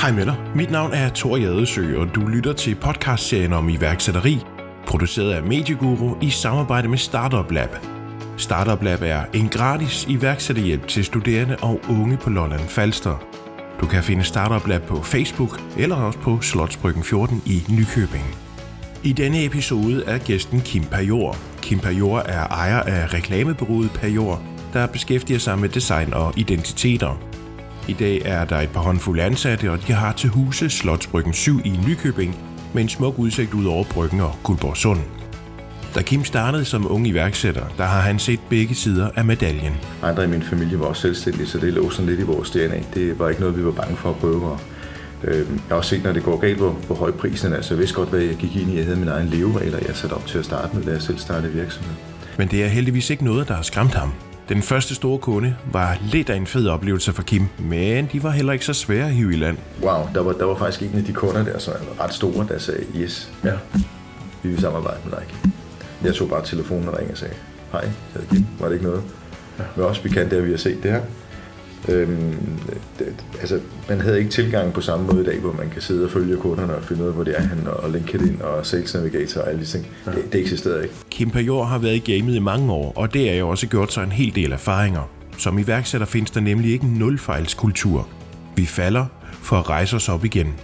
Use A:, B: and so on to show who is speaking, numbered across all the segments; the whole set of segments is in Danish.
A: Hej med dig. Mit navn er Thor Jadesø, og du lytter til podcastserien om iværksætteri, produceret af Medieguru i samarbejde med Startup Lab. Startup Lab er en gratis iværksætterhjælp til studerende og unge på Lolland Falster. Du kan finde Startup Lab på Facebook eller også på Slotsbryggen 14 i Nykøbing. I denne episode er gæsten Kim Pajor. Kim Pajor er ejer af reklamebureauet Pajor, der beskæftiger sig med design og identiteter. I dag er der et par håndfulde ansatte, og de har til huse Slotsbryggen 7 i Nykøbing, med en smuk udsigt ud over Bryggen og Guldborgsund. Da Kim startede som ung iværksætter, der har han set begge sider af medaljen.
B: Andre i min familie var også selvstændige, så det lå sådan lidt i vores DNA. Det var ikke noget, vi var bange for at prøve. Og, øh, jeg har også set, når det går galt, hvor, hvor høj prisen er. Altså, jeg vidste godt, hvad jeg gik ind i. Jeg havde min egen leveregler, jeg satte op til at starte med, da jeg selv startede virksomhed.
A: Men det er heldigvis ikke noget, der har skræmt ham. Den første store kunde var lidt af en fed oplevelse for Kim, men de var heller ikke så svære at hive i land.
B: Wow, der var, der var faktisk en af de kunder der, som var ret store, der sagde, yes, ja, vi vil samarbejde med dig. Kim. Jeg tog bare telefonen og ringede og sagde, hej, jeg hedder Kim, var det ikke noget? Ja. Men også bekendte, at vi har set det her. Øhm, det, altså, man havde ikke tilgang på samme måde i dag, hvor man kan sidde og følge kunderne og finde ud af, hvor det er han og LinkedIn og Sales Navigator og alle de ting. Ja. Det, det eksisterede ikke.
A: Kim Pajor har været i gamet i mange år, og det er jo også gjort sig en hel del erfaringer. Som iværksætter findes der nemlig ikke en nulfejlskultur. Vi falder for at rejse os op igen.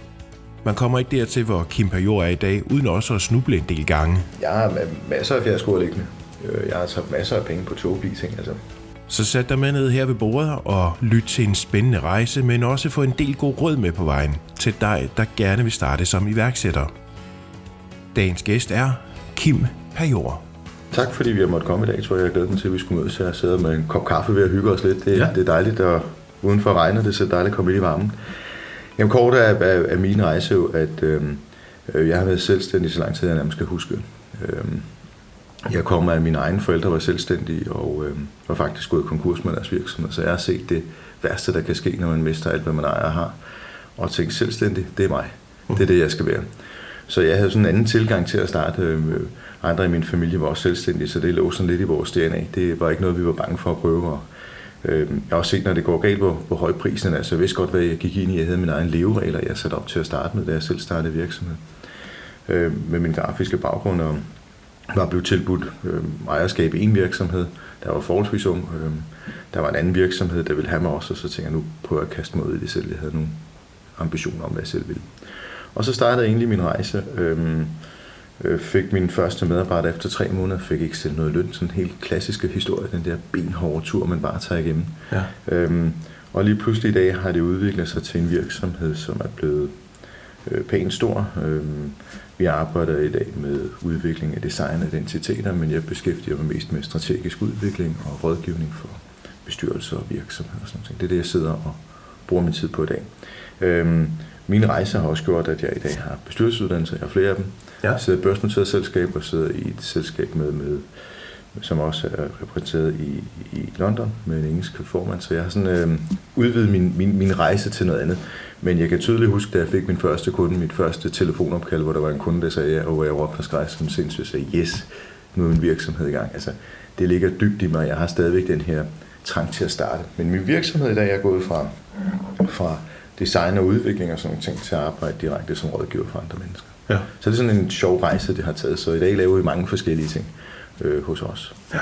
A: Man kommer ikke dertil, hvor Kim Pajor er i dag, uden også at snuble en del gange.
B: Jeg har masser af fiaskoer liggende. Øh, jeg har taget masser af penge på togleasing. Altså.
A: Så sæt dig med ned her ved bordet og lyt til en spændende rejse, men også få en del god råd med på vejen til dig, der gerne vil starte som iværksætter. Dagens gæst er Kim Pajor.
B: Tak fordi vi har måttet komme i dag, tror jeg. Jeg glæder mig til, at vi skulle mødes her og sidde med en kop kaffe ved at hygge os lidt. Det, ja. det er dejligt, at udenfor regner det, så det er dejligt at komme ind i varmen. Jamen kort er, er, er min rejse jo, at øhm, øh, jeg har været selvstændig så lang tid, jeg nærmest skal huske. Øhm, jeg kommer af mine egne forældre var selvstændige og øh, var faktisk gået konkurs med deres virksomhed, så jeg har set det værste, der kan ske, når man mister alt, hvad man ejer og har. Og tænkt, selvstændig, det er mig. Det er det, jeg skal være. Så jeg havde sådan en anden tilgang til at starte. Øh, øh, andre i min familie var også selvstændige, så det lå sådan lidt i vores DNA. Det var ikke noget, vi var bange for at prøve. Og, øh, jeg har også set, når det går galt, hvor, hvor høj prisen er. Så jeg vidste godt, hvad jeg gik ind i. Jeg havde min egen leveregler, jeg satte op til at starte med, da jeg selv startede virksomhed. Øh, med min grafiske baggrund og var blevet tilbudt øh, ejerskab i en virksomhed, der var forholdsvis ung. Øh, der var en anden virksomhed, der ville have mig også, og så tænkte jeg, nu jeg at kaste mig ud i det selv. Jeg havde nogle ambitioner om, hvad jeg selv ville. Og så startede jeg egentlig min rejse. Øh, øh, fik min første medarbejder efter tre måneder, fik ikke selv noget løn. Sådan en helt klassiske historie, den der benhårde tur, man bare tager igennem. Ja. Øhm, og lige pludselig i dag har det udviklet sig til en virksomhed, som er blevet øh, pænt stor. Øhm, vi arbejder i dag med udvikling af design og identiteter, men jeg beskæftiger mig mest med strategisk udvikling og rådgivning for bestyrelser og virksomheder og sådan noget. Det er det, jeg sidder og bruger min tid på i dag. Øhm, min rejse har også gjort, at jeg i dag har bestyrelsesuddannelser. Jeg har flere af dem. Ja. Jeg sidder i børsnoteret selskab og sidder i et selskab med, med som også er repræsenteret i, i London med en engelsk formand. Så jeg har sådan øh, udvidet min, min, min rejse til noget andet. Men jeg kan tydeligt huske, da jeg fik min første kunde, mit første telefonopkald, hvor der var en kunde, der sagde ja, og hvor jeg råbte og skreg som sindssygt og sagde, yes, nu er min virksomhed i gang. Altså, det ligger dybt i mig. Jeg har stadigvæk den her trang til at starte. Men min virksomhed i dag er gået fra, fra design og udvikling og sådan nogle ting til at arbejde direkte som rådgiver for andre mennesker. Ja. Så det er sådan en sjov rejse, det har taget. Så i dag laver vi mange forskellige ting øh, hos os. Ja.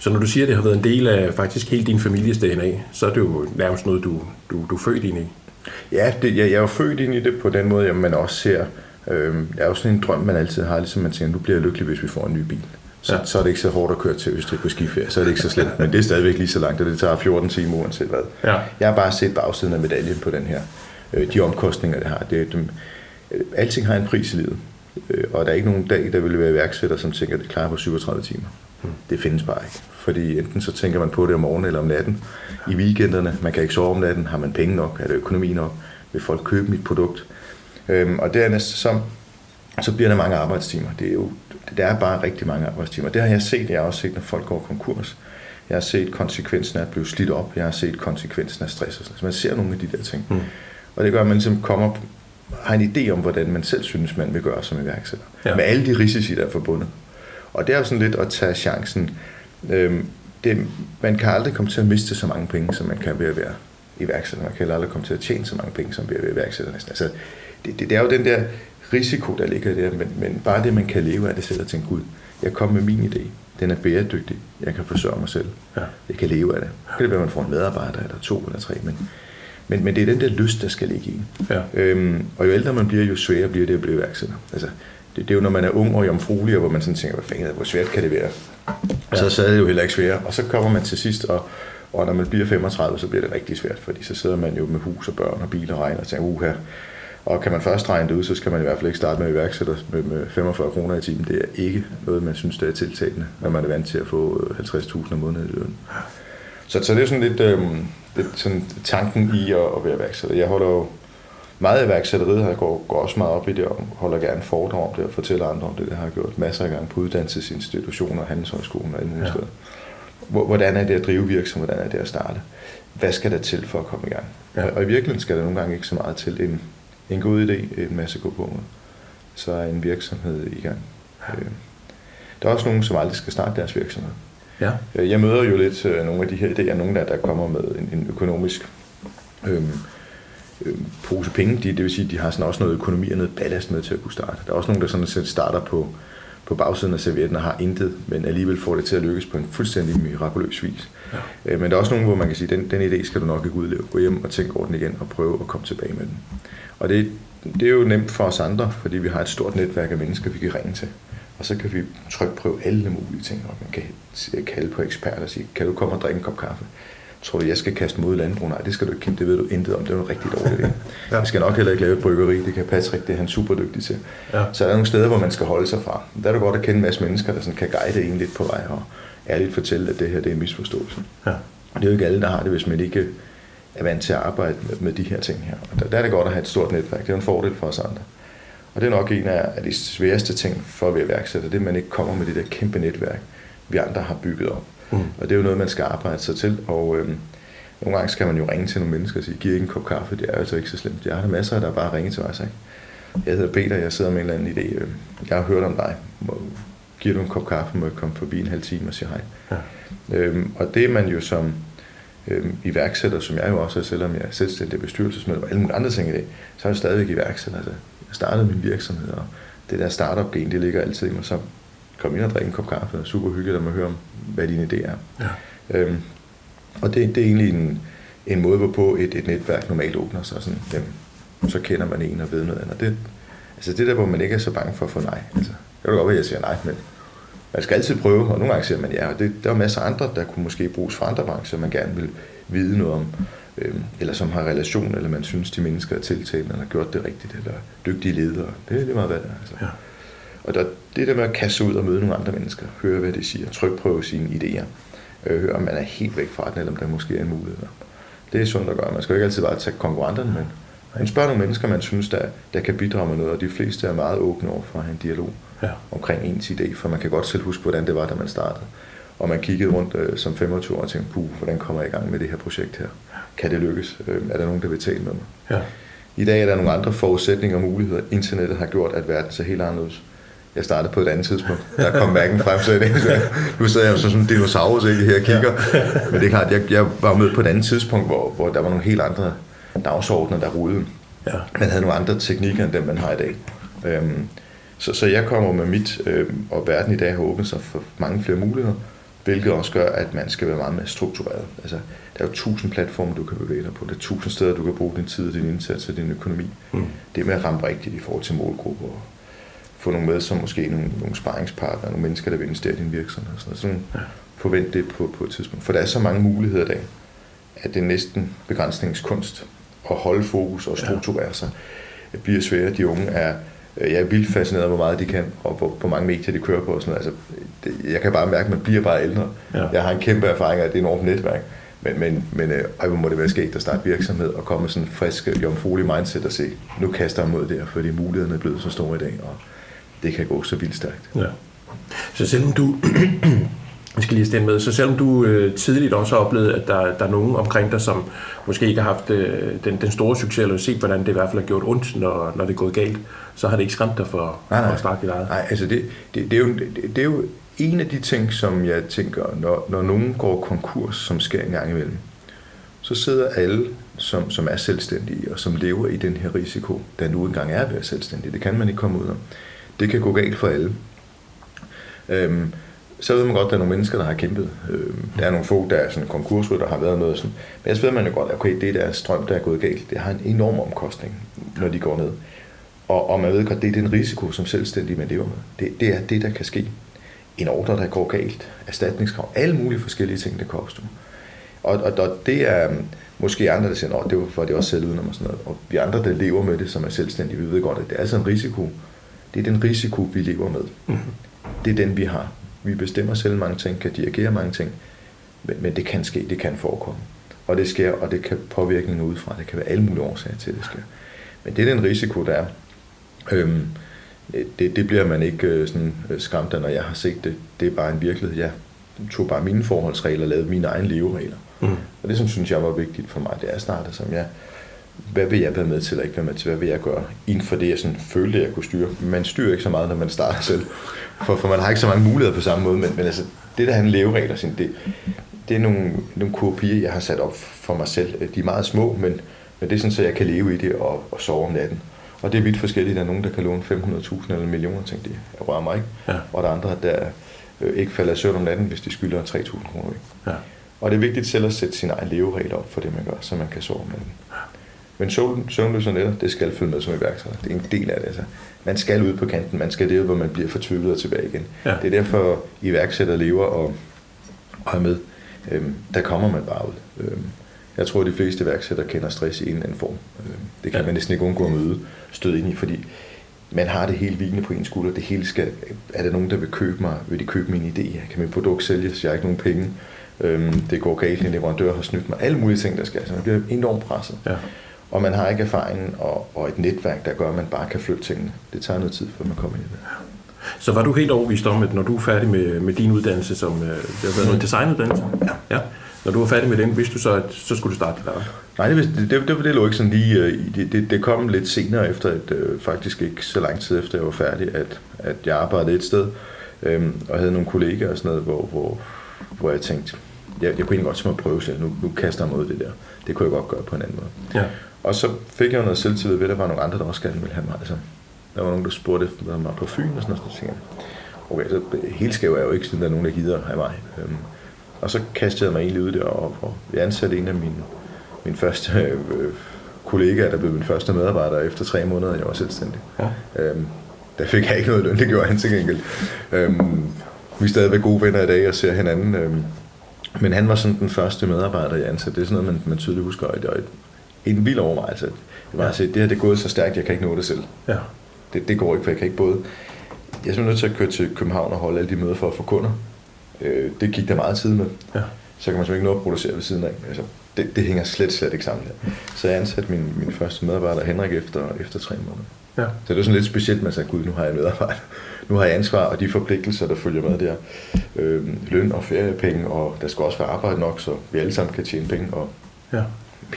A: Så når du siger, at det har været en del af faktisk hele din families DNA, så er det jo nærmest noget, du, du, du er født ind i.
B: Ja, det, jeg, jeg er jo født ind i det på den måde, at man også ser, øh, det er jo sådan en drøm, man altid har, ligesom man tænker, nu bliver jeg lykkelig, hvis vi får en ny bil. Så, ja. så er det ikke så hårdt at køre til Østrig på skiferie, så er det ikke så slemt, men det er stadigvæk lige så langt, og det tager 14 timer uanset hvad. Ja. Jeg har bare set bagsiden af medaljen på den her. Øh, de omkostninger, det har. Det, dem, øh, alting har en pris i livet, øh, og der er ikke nogen dag, der vil være iværksætter, som tænker, at det klarer på 37 timer. Det findes bare ikke. Fordi enten så tænker man på det om morgenen eller om natten. I weekenderne, man kan ikke sove om natten. Har man penge nok? Er det økonomi nok? Vil folk købe mit produkt? Øhm, og dernæst så, så bliver der mange arbejdstimer. Det er jo, der er bare rigtig mange arbejdstimer. Det har jeg set. Jeg har også set, når folk går konkurs. Jeg har set konsekvensen af at blive slidt op. Jeg har set konsekvensen af stress. Og sådan. Så man ser nogle af de der ting. Mm. Og det gør, at man ligesom kommer har en idé om, hvordan man selv synes, man vil gøre som iværksætter. Ja. Med alle de risici, der er forbundet. Og det er jo sådan lidt at tage chancen. Øhm, det, man kan aldrig komme til at miste så mange penge, som man kan ved at være iværksætter. Man kan aldrig komme til at tjene så mange penge, som ved at være iværksætter. Altså, det, det, det, er jo den der risiko, der ligger der, men, men bare det, man kan leve af, det sætter til en Gud. Jeg kommer med min idé. Den er bæredygtig. Jeg kan forsørge mig selv. Ja. Jeg kan leve af det. Kan det være, man får en medarbejder, eller to eller tre, men, men, men det er den der lyst, der skal ligge i. Ja. Øhm, og jo ældre man bliver, jo sværere bliver det at blive iværksætter. Altså, det, det, er jo, når man er ung og jomfruelig, hvor man sådan tænker, hvad fanden, hvor svært kan det være? Ja. Så, så er det jo heller ikke svært. Og så kommer man til sidst, og, og når man bliver 35, så bliver det rigtig svært, fordi så sidder man jo med hus og børn og bil og regner og tænker, uha, og kan man først regne det ud, så skal man i hvert fald ikke starte med at iværksætte med, med 45 kroner i timen. Det er ikke noget, man synes, det er tiltagende, når man er vant til at få 50.000 om måneden i løn. Så, så det er sådan lidt, øh, lidt sådan tanken i at, at være iværksætter. Jeg holder jo meget af iværksætteriet, jeg går, går også meget op i det, og holder gerne foredrag om det, og fortæller andre om det. Det har jeg gjort masser af gange på uddannelsesinstitutioner, handelshøjskolen og alle mulige ja. steder. Hvordan er det at drive virksomhed? Hvordan er det at starte? Hvad skal der til for at komme i gang? Ja. Og i virkeligheden skal der nogle gange ikke så meget til. En, en god idé, en masse gå på med. Så er en virksomhed i gang. Ja. Øh, der er også nogen, som aldrig skal starte deres virksomhed. Ja. Øh, jeg møder jo lidt øh, nogle af de her idéer, nogle der, der kommer med en, en økonomisk øhm, øhm, pose penge. De, det vil sige, de har sådan også noget økonomi og noget ballast med til at kunne starte. Der er også nogen, der sådan starter på, på bagsiden af servietten og har intet, men alligevel får det til at lykkes på en fuldstændig mirakuløs vis. Ja. Men der er også nogen, hvor man kan sige, den, den idé skal du nok ikke udleve. Gå hjem og tænke over den igen og prøve at komme tilbage med den. Og det, det er jo nemt for os andre, fordi vi har et stort netværk af mennesker, vi kan ringe til. Og så kan vi trykprøve alle mulige ting, og man kan kalde på eksperter og sige, kan du komme og drikke en kop kaffe? Tror du, jeg skal kaste mod landbrug? Nej, det skal du ikke, Kim. Det ved du intet om. Det er jo rigtig dårligt. ja. Jeg skal nok heller ikke lave et bryggeri. Det kan Patrick, det er han super dygtig til. Ja. Så er der nogle steder, hvor man skal holde sig fra. Der er det godt at kende en masse mennesker, der sådan kan guide en lidt på vej og ærligt fortælle, at det her det er en misforståelse. Ja. Og det er jo ikke alle, der har det, hvis man ikke er vant til at arbejde med, med de her ting her. Og der, der er det godt at have et stort netværk. Det er en fordel for os andre. Og det er nok en af de sværeste ting for at være iværksætter, det er, at man ikke kommer med det der kæmpe netværk, vi andre har bygget op. Mm. Og det er jo noget, man skal arbejde sig til. Og øhm, nogle gange skal man jo ringe til nogle mennesker og sige, giv ikke en kop kaffe, det er altså ikke så slemt. Jeg har der masser, der bare ringer til os. Ikke? Jeg hedder Peter, jeg sidder med en eller anden idé. Øhm, jeg har hørt om dig. Giver du en kop kaffe, må jeg komme forbi en halv time og sige hej. Ja. Øhm, og det er man jo som øh, iværksætter, som jeg jo også er, selvom jeg er selvstændig bestyrelsesmedlem og alle mulige andre ting i dag, så er jeg stadigvæk iværksætter. Altså, jeg startede min virksomhed, og det der startup-gen, det ligger altid i mig. Så kom ind og drikke en kop kaffe, og super hyggeligt at høre om, hvad din idé er. Ja. Øhm, og det, det er egentlig en, en måde, hvorpå et, et netværk normalt åbner sig. Sådan, dem, så kender man en og ved noget andet. Det, altså det der, hvor man ikke er så bange for at få nej. Altså, det kan godt være, at jeg siger nej, men man skal altid prøve, og nogle gange siger man ja, og det, der er masser af andre, der kunne måske bruges for andre brancher, man gerne vil vide noget om, øh, eller som har relation, eller man synes, de mennesker er tiltalt, eller har gjort det rigtigt, eller dygtige ledere. Det er det meget, hvad det er. Altså. Ja. Og der, det der med at kaste ud og møde nogle andre mennesker, høre, hvad de siger, trykprøve sine idéer, øh, høre, om man er helt væk fra den, eller om der måske er en mulighed. Det er sundt at gøre. Man skal jo ikke altid bare tage konkurrenterne, men man spørger nogle mennesker, man synes, der, der kan bidrage med noget, og de fleste er meget åbne over for at have en dialog ja. omkring ens idé, for man kan godt selv huske, hvordan det var, da man startede. Og man kiggede rundt øh, som 25 år og tænkte, puh, hvordan kommer jeg i gang med det her projekt her? Kan det lykkes? Øh, er der nogen, der vil tale med mig? Ja. I dag er der nogle andre forudsætninger og muligheder. Internettet har gjort, at verden ser helt anderledes. Jeg startede på et andet tidspunkt. Der kom hverken fremsætning. Nu sidder jeg som sådan en dinosaurus ikke, her og kigger. Men det er klart, jeg, jeg var med på et andet tidspunkt, hvor, hvor der var nogle helt andre dagsordner, der rudede. Ja. Man havde nogle andre teknikker, end dem man har i dag. Øhm, så, så jeg kommer med mit, øh, og verden i dag har åbnet sig for mange flere muligheder, hvilket også gør, at man skal være meget mere struktureret. Altså, der er jo tusind platforme, du kan bevæge dig på. Der er tusind steder, du kan bruge din tid, din indsats og din økonomi. Mm. Det med at ramme rigtigt i forhold til målgrupper få nogle med, som måske nogle, nogle sparringspartnere, nogle mennesker, der vil investere i din virksomhed. Sådan, sådan ja. forvent det på, på et tidspunkt. For der er så mange muligheder i dag, at det er næsten begrænsningskunst at holde fokus og strukturere sig. Det bliver svært. De unge er Øh, jeg er vildt fascineret af, hvor meget de kan, og hvor, hvor mange medier de kører på. Og sådan noget. Altså, det, jeg kan bare mærke, at man bliver bare ældre. Ja. Jeg har en kæmpe erfaring af, det er enormt netværk. Men, men, men øh, ej, hvor må det være sket at starte virksomhed og komme med sådan en frisk, øh, jomfruelig mindset og se, nu kaster jeg mod det her, fordi mulighederne er blevet så store i dag, og det kan gå så vildt stærkt. Ja.
A: Så selvom du vi skal lige stemme med. Så selvom du øh, tidligt også har oplevet, at der, der er nogen omkring dig, som måske ikke har haft øh, den, den store succes, eller set, hvordan det i hvert fald har gjort ondt, når, når det er gået galt, så har det ikke skræmt dig for, nej, nej. for at starte dit eget.
B: Nej, altså det, det, det, er jo, det, det er jo en af de ting, som jeg tænker, når, når nogen går konkurs, som sker en gang imellem, så sidder alle som, som er selvstændige og som lever i den her risiko, der nu engang er ved at være selvstændig. Det kan man ikke komme ud af. Det kan gå galt for alle. Øhm, så ved man godt, at der er nogle mennesker, der har kæmpet. Øhm, der er nogle få, der er sådan konkursrytter, der har været noget sådan. Men så ved man jo godt, at okay, det der strøm, der er gået galt, det har en enorm omkostning, når de går ned. Og, og man ved godt, det er den risiko, som selvstændige man lever med. Det, det er det, der kan ske. En ordre, der går galt, erstatningskrav, alle mulige forskellige ting, der kan opstå. Og, og, og det er øhm, måske andre, der siger, at det var for det også selv og sådan noget. Og vi andre, der lever med det, som er selvstændige, vi ved godt, at det er altså en risiko. Det er den risiko, vi lever med. Mm-hmm. Det er den, vi har. Vi bestemmer selv mange ting, kan dirigere mange ting, men, men det kan ske, det kan forekomme. Og det sker, og det kan påvirkning udefra. Det kan være alle mulige årsager til, at det sker. Men det er den risiko, der er. Øhm, det, det bliver man ikke øh, sådan øh, skræmt af, når jeg har set det. Det er bare en virkelighed. Jeg tog bare mine forholdsregler og lavede mine egne leveregler. Mm. Og det, som synes jeg var vigtigt for mig, det er snart, som jeg, hvad vil jeg være med til, eller ikke være med til, hvad vil jeg gøre, inden for det, jeg sådan følte, jeg kunne styre. Man styrer ikke så meget, når man starter selv, for, for man har ikke så mange muligheder på samme måde, men, men altså, det der han leveregler, sådan, det, det er nogle, nogle kopier, jeg har sat op for mig selv. De er meget små, men, men det er sådan, så jeg kan leve i det og, og sove om natten. Og det er vidt forskelligt. Der er nogen, der kan låne 500.000 eller millioner, ting, de rører mig ikke. Ja. Og der er andre, der øh, ikke falder i søvn om natten, hvis de skylder 3.000 kroner. Ja. Og det er vigtigt selv at sætte sin egen leveregler op for det, man gør, så man kan sove om natten. Men søvnløse nætter, det skal følge med som iværksætter. Det er en del af det. Altså. Man skal ud på kanten, man skal det hvor man bliver fortvivlet og tilbage igen. Ja. Det er derfor, iværksætter lever og, og er med. Øhm, der kommer man bare ud. Øhm, jeg tror, at de fleste iværksættere kender stress i en eller anden form. Øhm, det kan ja. man næsten ikke undgå at møde, støde ind i, fordi man har det hele vigende på en skulder. Det hele skal, er der nogen, der vil købe mig? Vil de købe min idé? Kan mit produkt sælges? Jeg har ikke nogen penge. Øhm, det går galt, en leverandør har snydt mig. Alle mulige ting, der skal. Så man bliver enormt presset. Ja. Og man har ikke erfaringen og, og et netværk, der gør, at man bare kan flytte tingene. Det tager noget tid, før man kommer ind i det.
A: Så var du helt overbevist om, at når du er færdig med, med din uddannelse, som øh, det har været noget designuddannelse? Ja. ja. Når du var færdig med den, vidste du så, at så skulle du starte der?
B: Nej, det, det, det, det, det lå ikke sådan lige øh, i. Det, det, det kom lidt senere efter, at, øh, faktisk ikke så lang tid efter jeg var færdig, at, at jeg arbejdede et sted, øh, og havde nogle kollegaer og sådan noget, hvor, hvor, hvor jeg tænkte, jeg, jeg kunne egentlig godt at prøve selv. Nu, nu kaster jeg mig ud det der. Det kunne jeg godt gøre på en anden måde. Ja. Og så fik jeg noget selvtillid ved, at der var nogle andre, der også gerne ville have mig. Altså, der var nogen, der spurgte efter mig på Fyn og sådan noget. Så tænkte jeg, okay, så helt skæv er jeg jo ikke, siden der er nogen, der gider have mig. Øhm, og så kastede jeg mig egentlig ud der, og, og jeg ansatte en af mine, mine første øh, kollegaer, der blev min første medarbejder efter tre måneder, jeg var selvstændig. Ja. Øhm, der fik jeg ikke noget løn, det gjorde han til gengæld. Øhm, vi er stadigvæk gode venner i dag og ser hinanden. Øhm, men han var sådan den første medarbejder, jeg ansatte. Det er sådan noget, man, man tydeligt husker. Og et, en vild overvejelse. Det var ja. se, det her det er gået så stærkt, jeg kan ikke nå det selv. Ja. Det, det går ikke, for jeg kan ikke både... Jeg er nødt til at køre til København og holde alle de møder for at få kunder. Øh, det gik der meget tid med. Ja. Så kan man simpelthen ikke nå at producere ved siden af. Altså, det, det hænger slet, slet ikke sammen her. Så jeg ansatte min, min første medarbejder, Henrik, efter, efter tre måneder. Ja. Så det er sådan lidt specielt, man sagde, gud, nu har jeg medarbejder. Nu har jeg ansvar, og de forpligtelser, der følger med der. Øh, løn og feriepenge, og der skal også være arbejde nok, så vi alle sammen kan tjene penge. Og ja.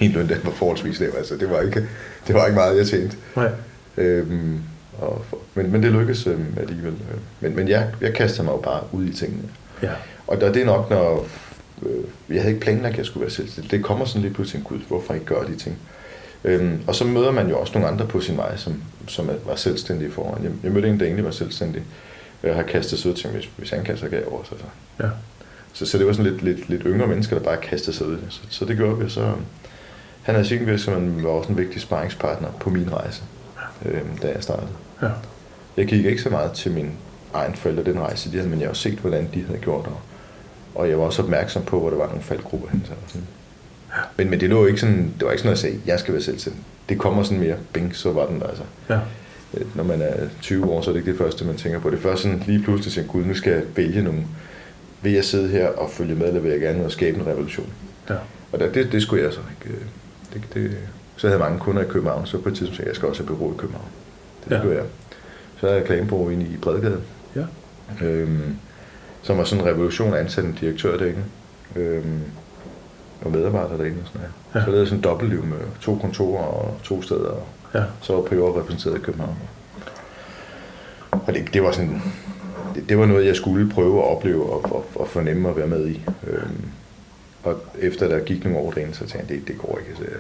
B: Min løn, den var forholdsvis lav. Altså, det var ikke, det var ikke meget, jeg tjente. Nej. Øhm, og, men, men det lykkedes øh, alligevel. Men, men jeg, jeg kaster mig jo bare ud i tingene. Ja. Og, og det er nok, når øh, jeg havde ikke planlagt, at jeg skulle være selvstændig. Det kommer sådan lidt pludselig, gud, hvorfor ikke gøre de ting? Øhm, og så møder man jo også nogle andre på sin vej, som, som var selvstændige foran. Jeg, jeg mødte en, der egentlig var selvstændig. Jeg har kastet sig ud til, hvis, hvis han kaster gav over sig. Så. Ja. Så, så det var sådan lidt, lidt, lidt yngre mennesker, der bare kastede sig ud. Så, så det gjorde vi, så han havde sikkert som var også en vigtig sparringspartner på min rejse, øhm, da jeg startede. Ja. Jeg gik ikke så meget til min egen forældre den rejse, de havde, men jeg har set, hvordan de havde gjort det. Og jeg var også opmærksom på, hvor der var nogle faldgrupper hen. Men, men det, lå ikke sådan, det var ikke sådan noget, at sige, jeg skal være selvstændig. Det kommer sådan mere, bing, så var den der altså. Ja. Øh, når man er 20 år, så er det ikke det første, man tænker på. Det er først sådan lige pludselig siger, gud, nu skal jeg vælge nogen. Vil jeg sidde her og følge med, eller vil jeg gerne og skabe en revolution? Ja. Og der, det, det skulle jeg så ikke. Det, det, så havde jeg mange kunder i København, så på et tidspunkt sagde jeg, jeg skal også have bureau i København. Det ja. gjorde jeg. Så havde jeg reklamebureau inde i Bredegade. Ja. Øhm, som var sådan en revolution ansat en direktør derinde. Øhm, og medarbejdere derinde og sådan noget. Ja. Så lavede jeg sådan en dobbeltliv med to kontorer og to steder. Og ja. Så var privat repræsenteret i København. Og det, det var sådan, det, det, var noget, jeg skulle prøve at opleve og, og, og fornemme at være med i. Øhm, og efter der gik nogle år derinde, så tænkte jeg, det, det går ikke. Så jeg,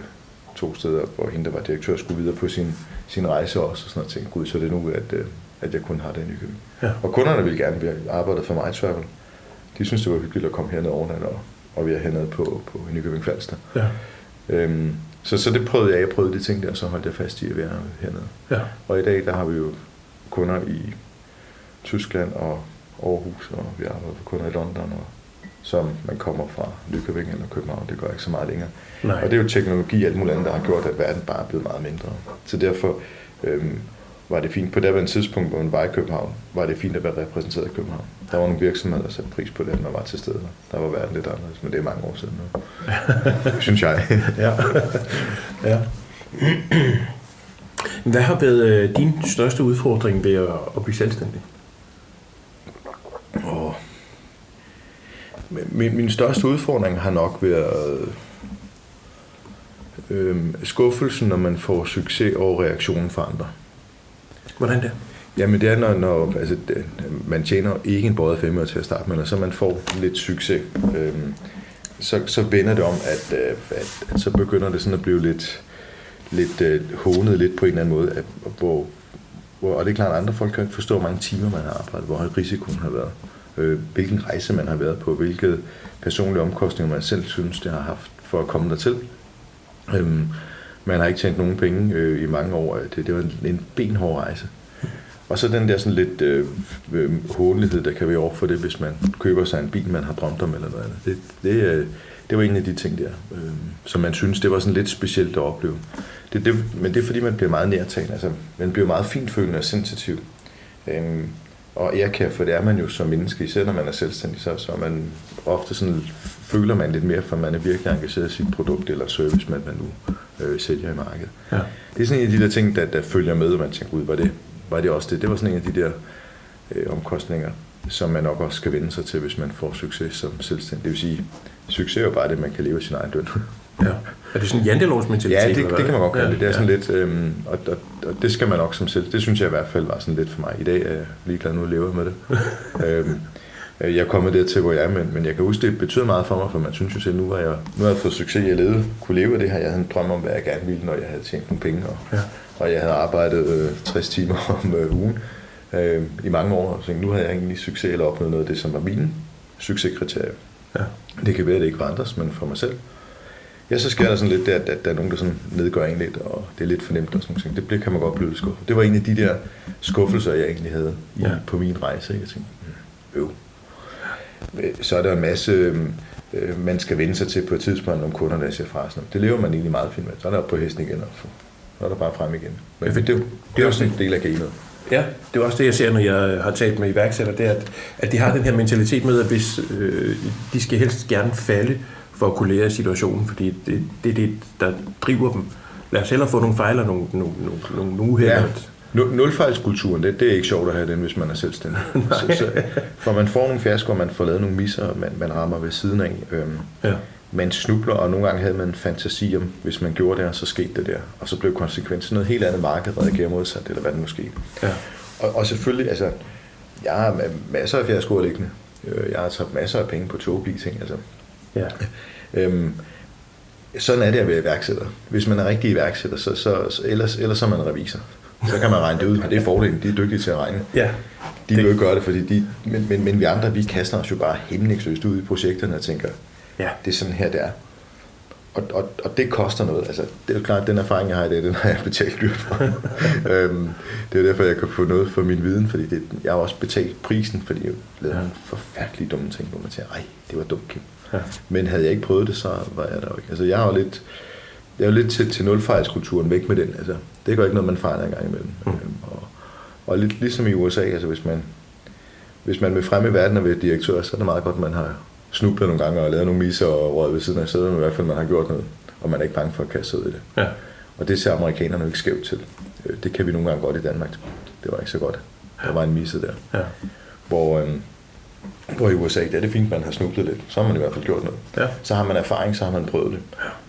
B: to steder, hvor hende, der var direktør, skulle videre på sin, sin rejse også, og sådan noget ting. Gud, så er det nu, at, øh, at jeg kun har det i Nykøbing. Ja. Og kunderne ville gerne være arbejdet for mig travel. De synes, det var hyggeligt at komme herned overnat, og, og vi er hernede på, på Nykøbing Falster. Ja. Øhm, så, så det prøvede jeg. Jeg prøvede de ting der, og så holdt jeg fast i at være hernede. Ja. Og i dag, der har vi jo kunder i Tyskland og Aarhus, og vi arbejder for kunder i London, og som man kommer fra Nykøbing eller København. Det går ikke så meget længere. Nej. Og det er jo teknologi og alt muligt andet, der har gjort, at verden bare er blevet meget mindre. Så derfor øhm, var det fint. På det en tidspunkt, hvor man var i København, var det fint at være repræsenteret i København. Der var nogle virksomheder, der satte pris på det, når man var til stede. Der var verden lidt anderledes, men det er mange år siden nu. synes jeg. ja.
A: ja. Hvad har været øh, din største udfordring ved at, at blive selvstændig?
B: Oh. Min, min største udfordring har nok været øh, skuffelsen, når man får succes over reaktionen fra andre.
A: Hvordan det?
B: Jamen det er, når, når altså, det, man tjener ikke en båret femmer til at starte med, og så man får lidt succes, øh, så, så vender det om, at, øh, at, at så begynder det sådan at blive lidt, lidt øh, hånet lidt på en eller anden måde, at, hvor, hvor, og det er klart, at andre folk kan ikke forstå, hvor mange timer man har arbejdet, hvor høj risikoen har været, øh, hvilken rejse man har været på, hvilke personlige omkostninger man selv synes, det har haft for at komme dertil. Øhm, man har ikke tjent nogen penge øh, i mange år. Øh, det, det var en, en benhård rejse. Og så den der sådan lidt øh, øh, hånlighed, der kan være over for det, hvis man køber sig en bil, man har drømt om eller noget andet. Det, det, øh, det var en af de ting der, øh, som man synes, det var sådan lidt specielt at opleve. Det, det, men det er fordi, man bliver meget nærtagende. Altså, man bliver meget finfølende og sensitiv. Øh, og kan, for det er man jo som menneske, især når man er selvstændig, så, så man ofte sådan, føler man lidt mere, for man er virkelig engageret i sit produkt eller service, man, man nu øh, sælger i markedet. Ja. Det er sådan en af de der ting, der, der følger med, og man tænker, ud, var det, var det også det? Det var sådan en af de der øh, omkostninger, som man nok også skal vende sig til, hvis man får succes som selvstændig. Det vil sige, succes er jo bare det, man kan leve sin egen løn.
A: Ja. Er det sådan en jantelovsmentalitet?
B: Ja, det, det kan man godt kalde det. Det er sådan ja. lidt, øhm, og, og, og, det skal man nok som selv. Det synes jeg i hvert fald var sådan lidt for mig. I dag er jeg ligeglad nu at leve med det. øhm, Øh, jeg er kommet dertil, hvor jeg er, men, men jeg kan huske, det betyder meget for mig, for man synes jo selv, nu har jeg, nu har jeg fået succes, jeg levede, kunne leve af det her. Jeg havde en drøm om, hvad jeg gerne ville, når jeg havde tjent nogle penge, og, ja. og jeg havde arbejdet øh, 60 timer om øh, ugen øh, i mange år, så nu havde jeg egentlig succes eller opnået noget af det, som var mine succeskriterier. Ja. Det kan være, at det ikke var andres, men for mig selv. Ja, så sker der sådan lidt der, at, at der er nogen, der sådan nedgør en lidt, og det er lidt for nemt og sådan noget. Det kan man godt blive lidt skuffet. Det var en af de der skuffelser, jeg egentlig havde ja. på min rejse. Jeg tænkte, mm, øv, så er der en masse, øh, man skal vende sig til på et tidspunkt, om kunderne der siger fra. Sådan. Det lever man egentlig meget fint med. Så er der op på hesten igen, og så er der bare frem igen. Men det, det, det er også en del af gamet.
A: Ja, det er også det, jeg ser, når jeg har talt med iværksættere, det er, at, at de har den her mentalitet med, at hvis øh, de skal helst gerne falde for at kunne lære situationen, fordi det, det er det, der driver dem. Lad os hellere få nogle fejl og nogle, nogle, nogle, nogle uheld. Ja.
B: Nulfejlskulturen, det, det er ikke sjovt at have den, hvis man er selvstændig. så, så, for man får nogle fiaskoer, man får lavet nogle misser, man, man rammer ved siden af. Øhm, ja. Man snubler, og nogle gange havde man en fantasi om, hvis man gjorde det, og så skete det der. Og så blev konsekvensen noget helt andet marked, reagerer modsat, eller hvad det nu skete. Ja. Og, og selvfølgelig, altså, jeg har masser af fiaskoer liggende. Øh, jeg har taget masser af penge på ting, altså. Ja. øhm, sådan er det at være iværksætter. Hvis man er rigtig iværksætter, så, så, så ellers, ellers er man revisor. Så kan man regne det ud. Det er fordelen. De er dygtige til at regne. Ja. De vil jo ikke gøre det, fordi de, men, men, men vi andre, vi kaster os jo bare hemmeligsløst ud i projekterne og tænker, ja. det er sådan her, det er. Og, og, og det koster noget. Altså, det er jo klart, at den erfaring, jeg har i det, den har jeg betalt dyrt for. øhm, det er derfor, jeg kan få noget for min viden, fordi det, jeg har også betalt prisen, fordi jeg lavede ja. nogle forfærdelige dumme ting, hvor man tænker, ej, det var dumt, Kim. Ja. Men havde jeg ikke prøvet det, så var jeg der jo ikke. Altså, jeg har jo lidt, jeg er jo lidt til, til nulfejlskulturen væk med den. Altså, det går ikke noget, man fejler en gang imellem. Mm. Øhm, og, og lidt ligesom i USA, altså hvis man, hvis man vil frem i verden og være direktør, så er det meget godt, at man har snublet nogle gange og lavet nogle misser og røget ved siden af men i hvert fald man har gjort noget, og man er ikke bange for at kaste sig ud i det. Ja. Og det ser amerikanerne ikke skævt til. Øh, det kan vi nogle gange godt i Danmark. Det var ikke så godt. Der var en misse der. Ja. Hvor, øhm, hvor i USA, det er det fint, man har snublet lidt. Så har man i hvert fald gjort noget. Ja. Så har man erfaring, så har man prøvet det.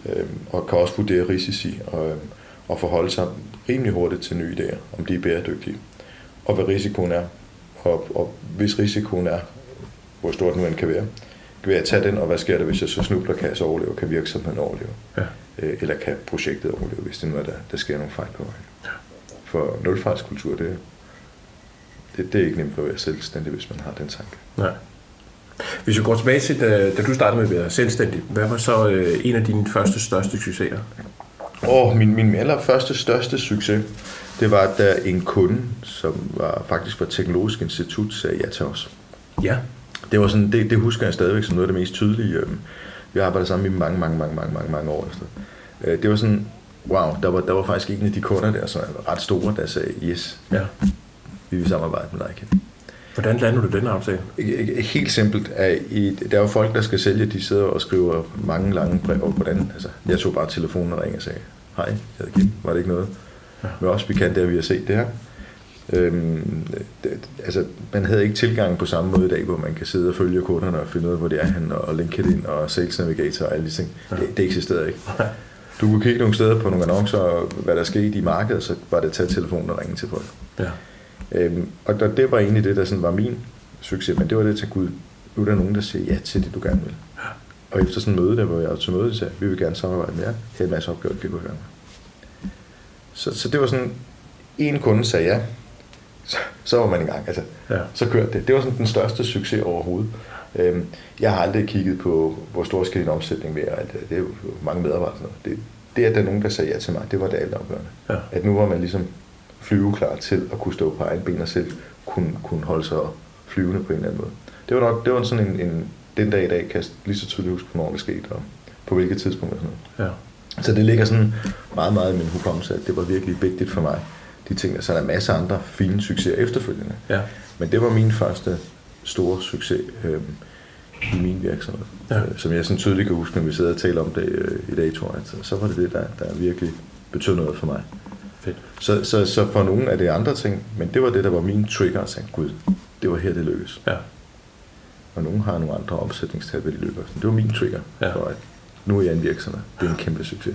B: Ja. Øhm, og kan også vurdere risici og, øhm, og forholde sig rimelig hurtigt til nye idéer, om de er bæredygtige. Og hvad risikoen er. Og, og hvis risikoen er, hvor stort nu end kan være, kan jeg tage den, og hvad sker der, hvis jeg så snubler, kan jeg så overleve, kan virksomheden overleve. Ja. Øh, eller kan projektet overleve, hvis det nu er, der, der sker nogle fejl på vejen. Ja. For nulfejlskultur, det, det, det er ikke nemt at være selvstændig, hvis man har den tanke.
A: Nej. Hvis vi går tilbage til, da, da du startede med at være selvstændig, hvad var så øh, en af dine første største succeser?
B: Oh, min, min allerførste største succes, det var, da en kunde, som var faktisk var Teknologisk Institut, sagde ja til os.
A: Ja.
B: Det var sådan, det, det husker jeg stadigvæk som noget af det mest tydelige. Øhm, vi har arbejdet sammen i mange, mange, mange, mange, mange, mange år efter. Øh, det var sådan, wow, der var, der var faktisk en af de kunder der, som var ret store, der sagde, yes,
A: ja.
B: Vi vil samarbejde med Ken.
A: Hvordan lander du den aftale?
B: Helt simpelt. Er i, der er jo folk, der skal sælge, de sidder og skriver mange lange brev. Hvordan? Altså, jeg tog bare telefonen og ringede og sagde, hej, jeg hedder Kim, var det ikke noget? Ja. Men også vi kan der, vi har set det her. Øhm, det, altså, man havde ikke tilgang på samme måde i dag, hvor man kan sidde og følge kunderne og finde ud af, hvor det er han, og LinkedIn og Sales Navigator og alle de ting. Ja. Det, det eksisterede ikke. Du kunne kigge nogle steder på nogle annoncer, og hvad der skete i markedet, så var det at tage telefonen og ringe til folk.
A: Ja.
B: Øhm, og der, det var egentlig det, der sådan var min succes, men det var det til Gud. Nu er der nogen, der siger ja til det, du gerne vil. Og efter sådan en møde, der hvor jeg til møde, sagde, vi vil gerne samarbejde med jer. Her er en masse opgaver, vi kunne høre Så, så det var sådan, en kunde sagde ja, så, så var man i gang. Altså, ja. Så kørte det. Det var sådan den største succes overhovedet. Øhm, jeg har aldrig kigget på, hvor stor skal din omsætning være. Alt det. det er jo mange medarbejdere. Det, det, at der er nogen, der sagde ja til mig, det var det altafgørende. Ja. At nu var man ligesom flyveklar til at kunne stå på egen ben og selv kunne, kunne holde sig flyvende på en eller anden måde. Det var nok det var sådan en, en den dag i dag kan jeg lige så tydeligt huske, hvornår det skete, og på hvilket tidspunkt og sådan noget. Ja. Så det ligger sådan meget, meget i min hukommelse, at det var virkelig vigtigt for mig, de ting. Så der er masser af andre fine succeser efterfølgende.
A: Ja.
B: Men det var min første store succes øh, i min virksomhed. Ja. Øh, som jeg sådan tydeligt kan huske, når vi sidder og taler om det øh, i dag, tror jeg. Så, så var det det, der, der virkelig betød noget for mig.
A: Fedt.
B: Så, så, så for nogle af det andre ting, men det var det, der var min trigger, og sagde, gud, det var her, det lykkedes.
A: Ja.
B: Og nogen har nogle andre omsætningstab, de lykkes. Det var min trigger ja. for, at nu er jeg en virksomhed. Det er en kæmpe succes.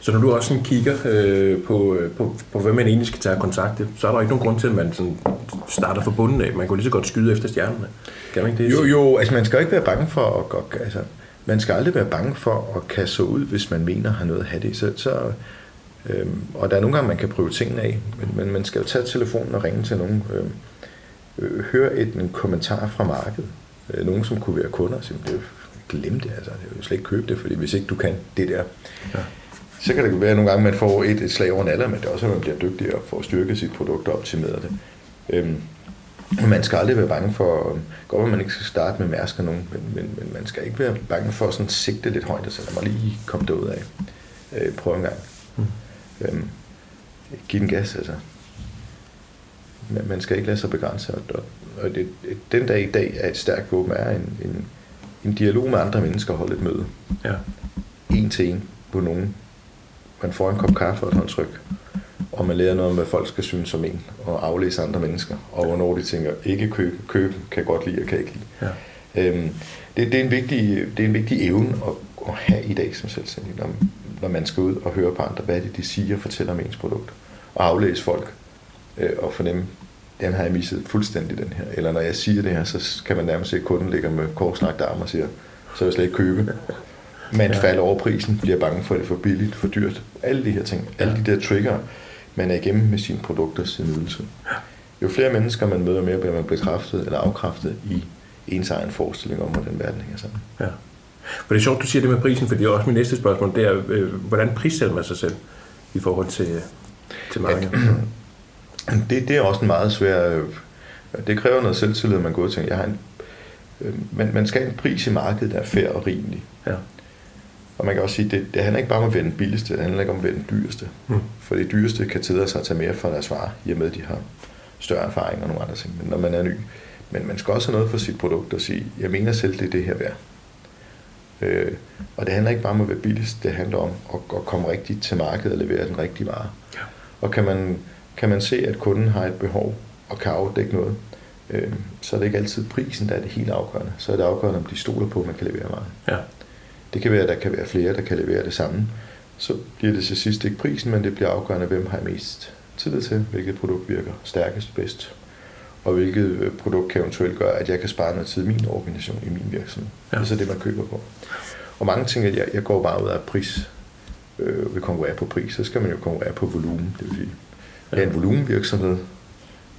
A: Så når du også sådan kigger øh, på, øh, på, på, hvem man egentlig skal tage kontakt til, så er der ikke nogen grund til, at man sådan starter fra bunden af. Man kan lige så godt skyde efter stjernerne. Kan man ikke det?
B: Jo, jo, altså man skal ikke være bange for at, altså, man skal aldrig være bange for at kaste sig ud, hvis man mener, har noget at have det. Så, så, øhm, og der er nogle gange, man kan prøve tingene af, men, men man skal jo tage telefonen og ringe til nogen. Øhm, øh, høre et, en kommentar fra markedet. Øh, nogen, som kunne være kunder, og sige, glem det, altså, jeg vil slet ikke købe det, fordi hvis ikke du kan det der, ja så kan det være nogle gange, man får et, et slag over naller, men det er også, at man bliver dygtigere for at styrke sit produkt og optimere det. Øhm, man skal aldrig være bange for, godt at man ikke skal starte med mærsker nogen, men, men, men man skal ikke være bange for at sådan sigte lidt højt, så lad mig lige komme derud af. Øh, prøv en gang. Mm. Øhm, giv den gas, altså. Man skal ikke lade sig begrænse, og, og det, den dag i dag er et stærkt våben, er en, en, en dialog med andre mennesker, holde et møde.
A: Ja.
B: En til en på nogen man får en kop kaffe og et håndtryk, og man lærer noget om, hvad folk skal synes om en, og aflæse andre mennesker, og hvornår de tænker, ikke købe, købe kan godt lide og kan ikke lide. Ja. Øhm, det, det, er en vigtig, det er en vigtig evne at, at have i dag som selvstændig, når, når man skal ud og høre på andre, hvad det de siger og fortæller om ens produkt, og aflæse folk, øh, og fornemme, den har jeg misset fuldstændig den her. Eller når jeg siger det her, så kan man nærmest se, at kunden ligger med korslagte arme og siger, så vil jeg slet ikke købe man ja. falder over prisen, bliver bange for, at det er for billigt, for dyrt. Alle de her ting, alle de der trigger, man er igennem med sine produkter, sin ydelse. Jo flere mennesker man møder, mere bliver man bekræftet eller afkræftet i ens egen forestilling om, hvordan verden hænger sammen.
A: Ja. For det er sjovt, du siger det med prisen, for det er også mit næste spørgsmål, det er, øh, hvordan prissætter man sig selv i forhold til, til markedet?
B: Det, det er også en meget svær... Øh, det kræver noget selvtillid, at man går ud og tænker, jeg har en, øh, man, man skal have en pris i markedet, der er fair og rimelig.
A: Ja.
B: Og man kan også sige, det, det handler ikke bare om at være den billigste, det handler ikke om at være den dyreste. Mm. For det dyreste kan tillade sig at tage mere for deres varer, i og med, at de har større erfaring og nogle andre ting, men når man er ny. Men man skal også have noget for sit produkt og sige, jeg mener selv, det er det her værd. Øh, og det handler ikke bare om at være billigst, det handler om at, at komme rigtigt til markedet og levere den rigtige vare. Ja. Og kan man, kan man se, at kunden har et behov og kan afdække noget, øh, så er det ikke altid prisen, der er det helt afgørende. Så er det afgørende, om de stoler på, at man kan levere varen.
A: Ja.
B: Det kan være, at der kan være flere, der kan levere det samme. Så bliver det til sidst ikke prisen, men det bliver afgørende, hvem har mest tillid til, hvilket produkt virker stærkest bedst, og hvilket øh, produkt kan eventuelt gøre, at jeg kan spare noget tid i min organisation, i min virksomhed. Ja. Det er så det, man køber på. Og mange ting, jeg, jeg går bare ud af pris, øh, vil konkurrere på pris, så skal man jo konkurrere på volumen. Det vil sige, jeg er en volumenvirksomhed.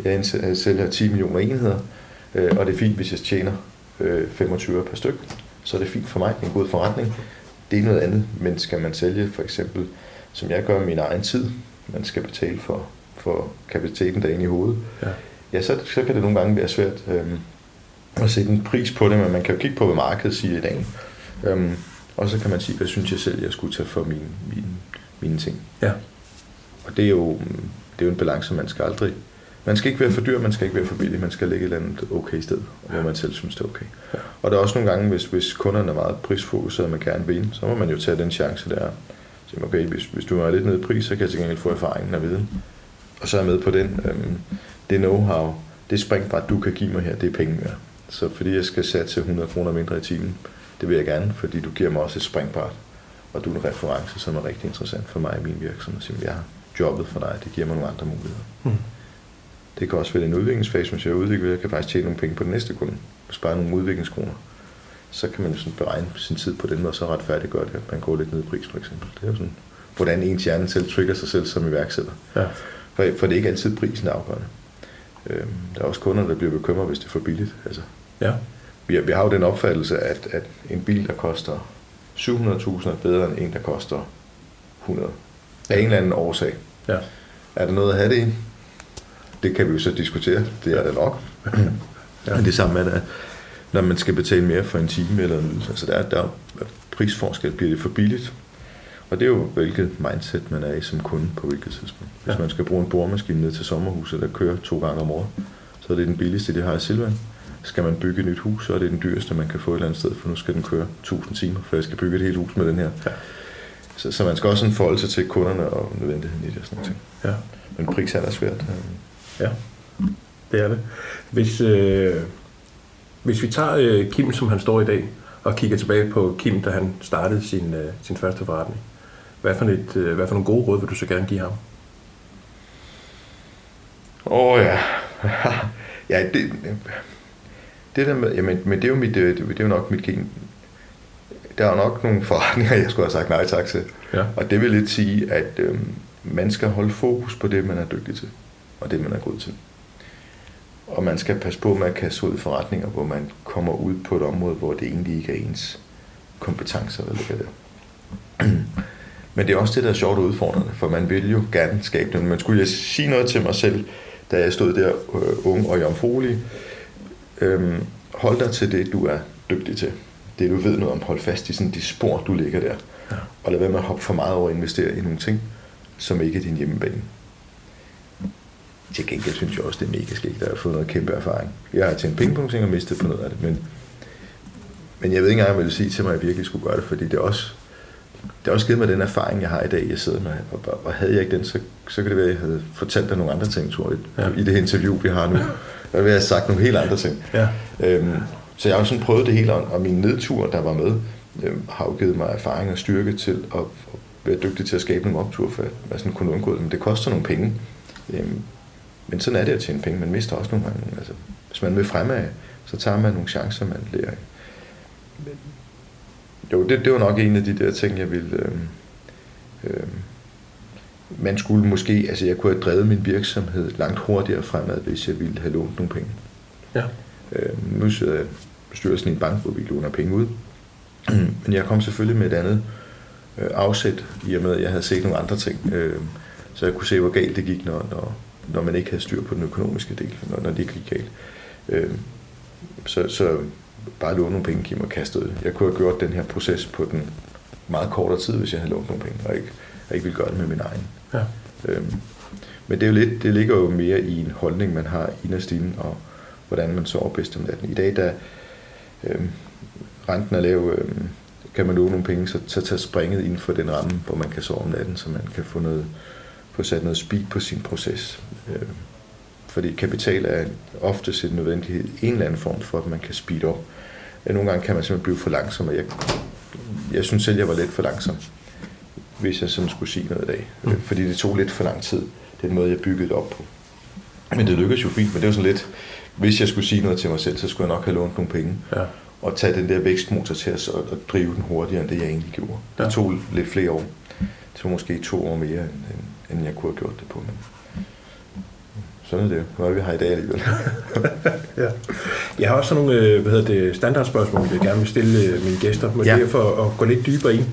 B: Jeg sælger 10 millioner enheder, øh, og det er fint, hvis jeg tjener øh, 25 per styk. Så er det fint for mig, det er en god forretning. Det er noget andet, men skal man sælge for eksempel, som jeg gør min egen tid, man skal betale for, for kapaciteten derinde i hovedet, ja, ja så, så kan det nogle gange være svært øh, at sætte en pris på det, men man kan jo kigge på, hvad markedet siger i dag. Øh, og så kan man sige, hvad synes jeg selv, jeg skulle tage for mine, mine, mine ting. Ja. Og det er jo, det er jo en balance, man skal aldrig... Man skal ikke være for dyr, man skal ikke være for billig, man skal lægge et eller andet okay sted, hvor man selv synes, det er okay. Ja. Og der er også nogle gange, hvis, hvis kunderne er meget prisfokuseret, og man gerne vil så må man jo tage den chance der. Så okay, hvis, hvis du er lidt nede i pris, så kan jeg til gengæld få erfaringen og viden. Og så er jeg med på den. Øhm, det know-how, det springbræt, du kan give mig her, det er penge mere. Så fordi jeg skal satse 100 kroner mindre i timen, det vil jeg gerne, fordi du giver mig også et springbræt, og du er en reference, som er rigtig interessant for mig i min virksomhed. Så jeg har jobbet for dig, det giver mig nogle andre muligheder. Mm. Det kan også være en udviklingsfase, hvis jeg udvikler, jeg kan faktisk tjene nogle penge på den næste kunde, spare nogle udviklingskroner. Så kan man jo sådan beregne sin tid på den måde, så retfærdigt gør det, at man går lidt ned i pris, for eksempel. Det er jo sådan, hvordan ens hjerne selv trigger sig selv som iværksætter. Ja. For, for det er ikke altid prisen, der er afgørende. Øhm, der er også kunder, der bliver bekymret, hvis det er for billigt. Altså, ja vi, har, vi har jo den opfattelse, at, at en bil, der koster 700.000 er bedre end en, der koster 100. Af en eller anden årsag. Ja. Er der noget at have det i? Det kan vi jo så diskutere. Det er der nok. ja. Men det samme er det, når man skal betale mere for en time eller en ydelse. Altså der er, der er prisforskel. Bliver det for billigt? Og det er jo, hvilket mindset man er i som kunde på hvilket tidspunkt. Hvis ja. man skal bruge en boremaskine ned til sommerhuset, der kører to gange om året, så er det den billigste, de har i Silvan skal man bygge et nyt hus, så er det den dyreste, man kan få et eller andet sted, for nu skal den køre 1000 timer, for jeg skal bygge et helt hus med den her. Ja. Så, så man skal også sådan forholde sig til kunderne og nødvendigheden i det og sådan noget. Ja. Men pris er svært.
A: Ja, det er det. Hvis, øh, hvis vi tager øh, Kim, som han står i dag, og kigger tilbage på Kim, da han startede sin, øh, sin første forretning, hvad for, et, øh, hvad for nogle gode råd vil du så gerne give ham?
B: Åh oh, ja. ja, det, det der med, jamen, men det er jo, mit, det, det er jo nok mit gen. Der er nok nogle forretninger, jeg skulle have sagt nej tak til. Ja. Og det vil lidt sige, at øh, man skal holde fokus på det, man er dygtig til, og det, man er god til. Og man skal passe på med at kaste ud forretninger, hvor man kommer ud på et område, hvor det egentlig ikke er ens kompetencer, der ligger der. Men det er også det, der er sjovt og udfordrende, for man vil jo gerne skabe det. Men skulle jeg sige noget til mig selv, da jeg stod der øh, ung og jomfruelig, Øhm, hold dig til det, du er dygtig til. Det, du ved noget om. Hold fast i sådan de spor, du ligger der. Ja. Og lad være med at hoppe for meget over og investere i nogle ting, som ikke er din hjemmebane. Til gengæld synes jeg også, det er mega skægt, at jeg har fået noget kæmpe erfaring. Jeg har tjent penge på nogle ting og mistet på noget af det, men, men jeg ved ikke engang, hvad jeg vil sige til mig, at jeg virkelig skulle gøre det, fordi det er også, det er også givet mig den erfaring, jeg har i dag, jeg sidder med. Og, og havde jeg ikke den, så, så kan det være, at jeg havde fortalt dig nogle andre ting, tror jeg, ja. i det interview, vi har nu. Der vil jeg have sagt nogle helt andre ting. Ja. Øhm, så jeg har sådan prøvet det hele, og min nedtur, der var med, øhm, har jo givet mig erfaring og styrke til at, at være dygtig til at skabe nogle optur, for at sådan kunne undgå det. Men det koster nogle penge. Øhm, men sådan er det at tjene penge. Man mister også nogle gange. Altså, hvis man vil fremad, så tager man nogle chancer, man lærer. Jo, det, det var nok en af de der ting, jeg ville... Øhm, øhm, man skulle måske, altså jeg kunne have drevet min virksomhed langt hurtigere fremad, hvis jeg ville have lånt nogle penge. Ja. Øh, nu sidder jeg bestyrelsen i en bank, hvor vi låner penge ud. Men jeg kom selvfølgelig med et andet øh, afsæt, i og med at jeg havde set nogle andre ting. Øh, så jeg kunne se, hvor galt det gik, når, når, når man ikke havde styr på den økonomiske del, når, når det gik galt. Øh, så, så bare låne nogle penge, Kim, og kaste ud. Jeg kunne have gjort den her proces på den meget kortere tid, hvis jeg havde lånt nogle penge, og ikke, og ikke ville gøre det med min egen. Ja. Øhm, men det, er jo lidt, det ligger jo mere i en holdning, man har inderst inde, og hvordan man sover bedst om natten. I dag, da øhm, renten er lav, øhm, kan man låne nogle penge, så, så tager springet inden for den ramme, hvor man kan sove om natten, så man kan få, noget, få sat noget speed på sin proces. Øhm, fordi kapital er ofte en nødvendighed en eller anden form for, at man kan speed op. Nogle gange kan man simpelthen blive for langsom, og jeg, jeg synes selv, jeg var lidt for langsom hvis jeg sådan skulle sige noget i dag. Mm. Fordi det tog lidt for lang tid, den måde, jeg byggede det op på. Men det lykkedes jo fint, men det var sådan lidt, hvis jeg skulle sige noget til mig selv, så skulle jeg nok have lånt nogle penge. Ja. at tage den der vækstmotor til os og, og drive den hurtigere, end det jeg egentlig gjorde. Det
A: Ja.
B: tog lidt flere år. Det tog måske to år mere, end, end, end jeg kunne have gjort det på. Men sådan er det. Hvad er vi har i dag alligevel?
A: Ja. Jeg har også sådan nogle øh, hvad hedder det, standardspørgsmål, jeg gerne vil stille øh, mine gæster, men
B: Ja.
A: det er for at gå lidt dybere ind.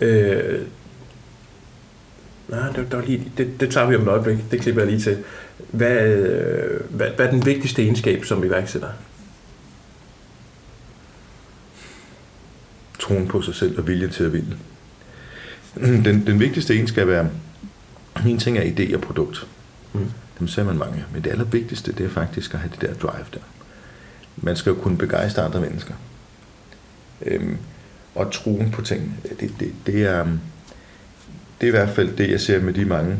A: øh, nej, det, det, var lige, det, det tager vi om et øjeblik. Det klipper jeg lige til. Hvad, øh, hvad, hvad er den vigtigste egenskab som iværksætter?
B: troen på sig selv og viljen til at ville. Den, den vigtigste egenskab er, en ting er idé og produkt.
A: Mm.
B: Dem ser man mange. Men det allervigtigste, det er faktisk at have det der drive der. Man skal jo kunne begejstre andre mennesker. Øhm, og troen på ting, det, det, det, er, øhm, det er i hvert fald det, jeg ser med de mange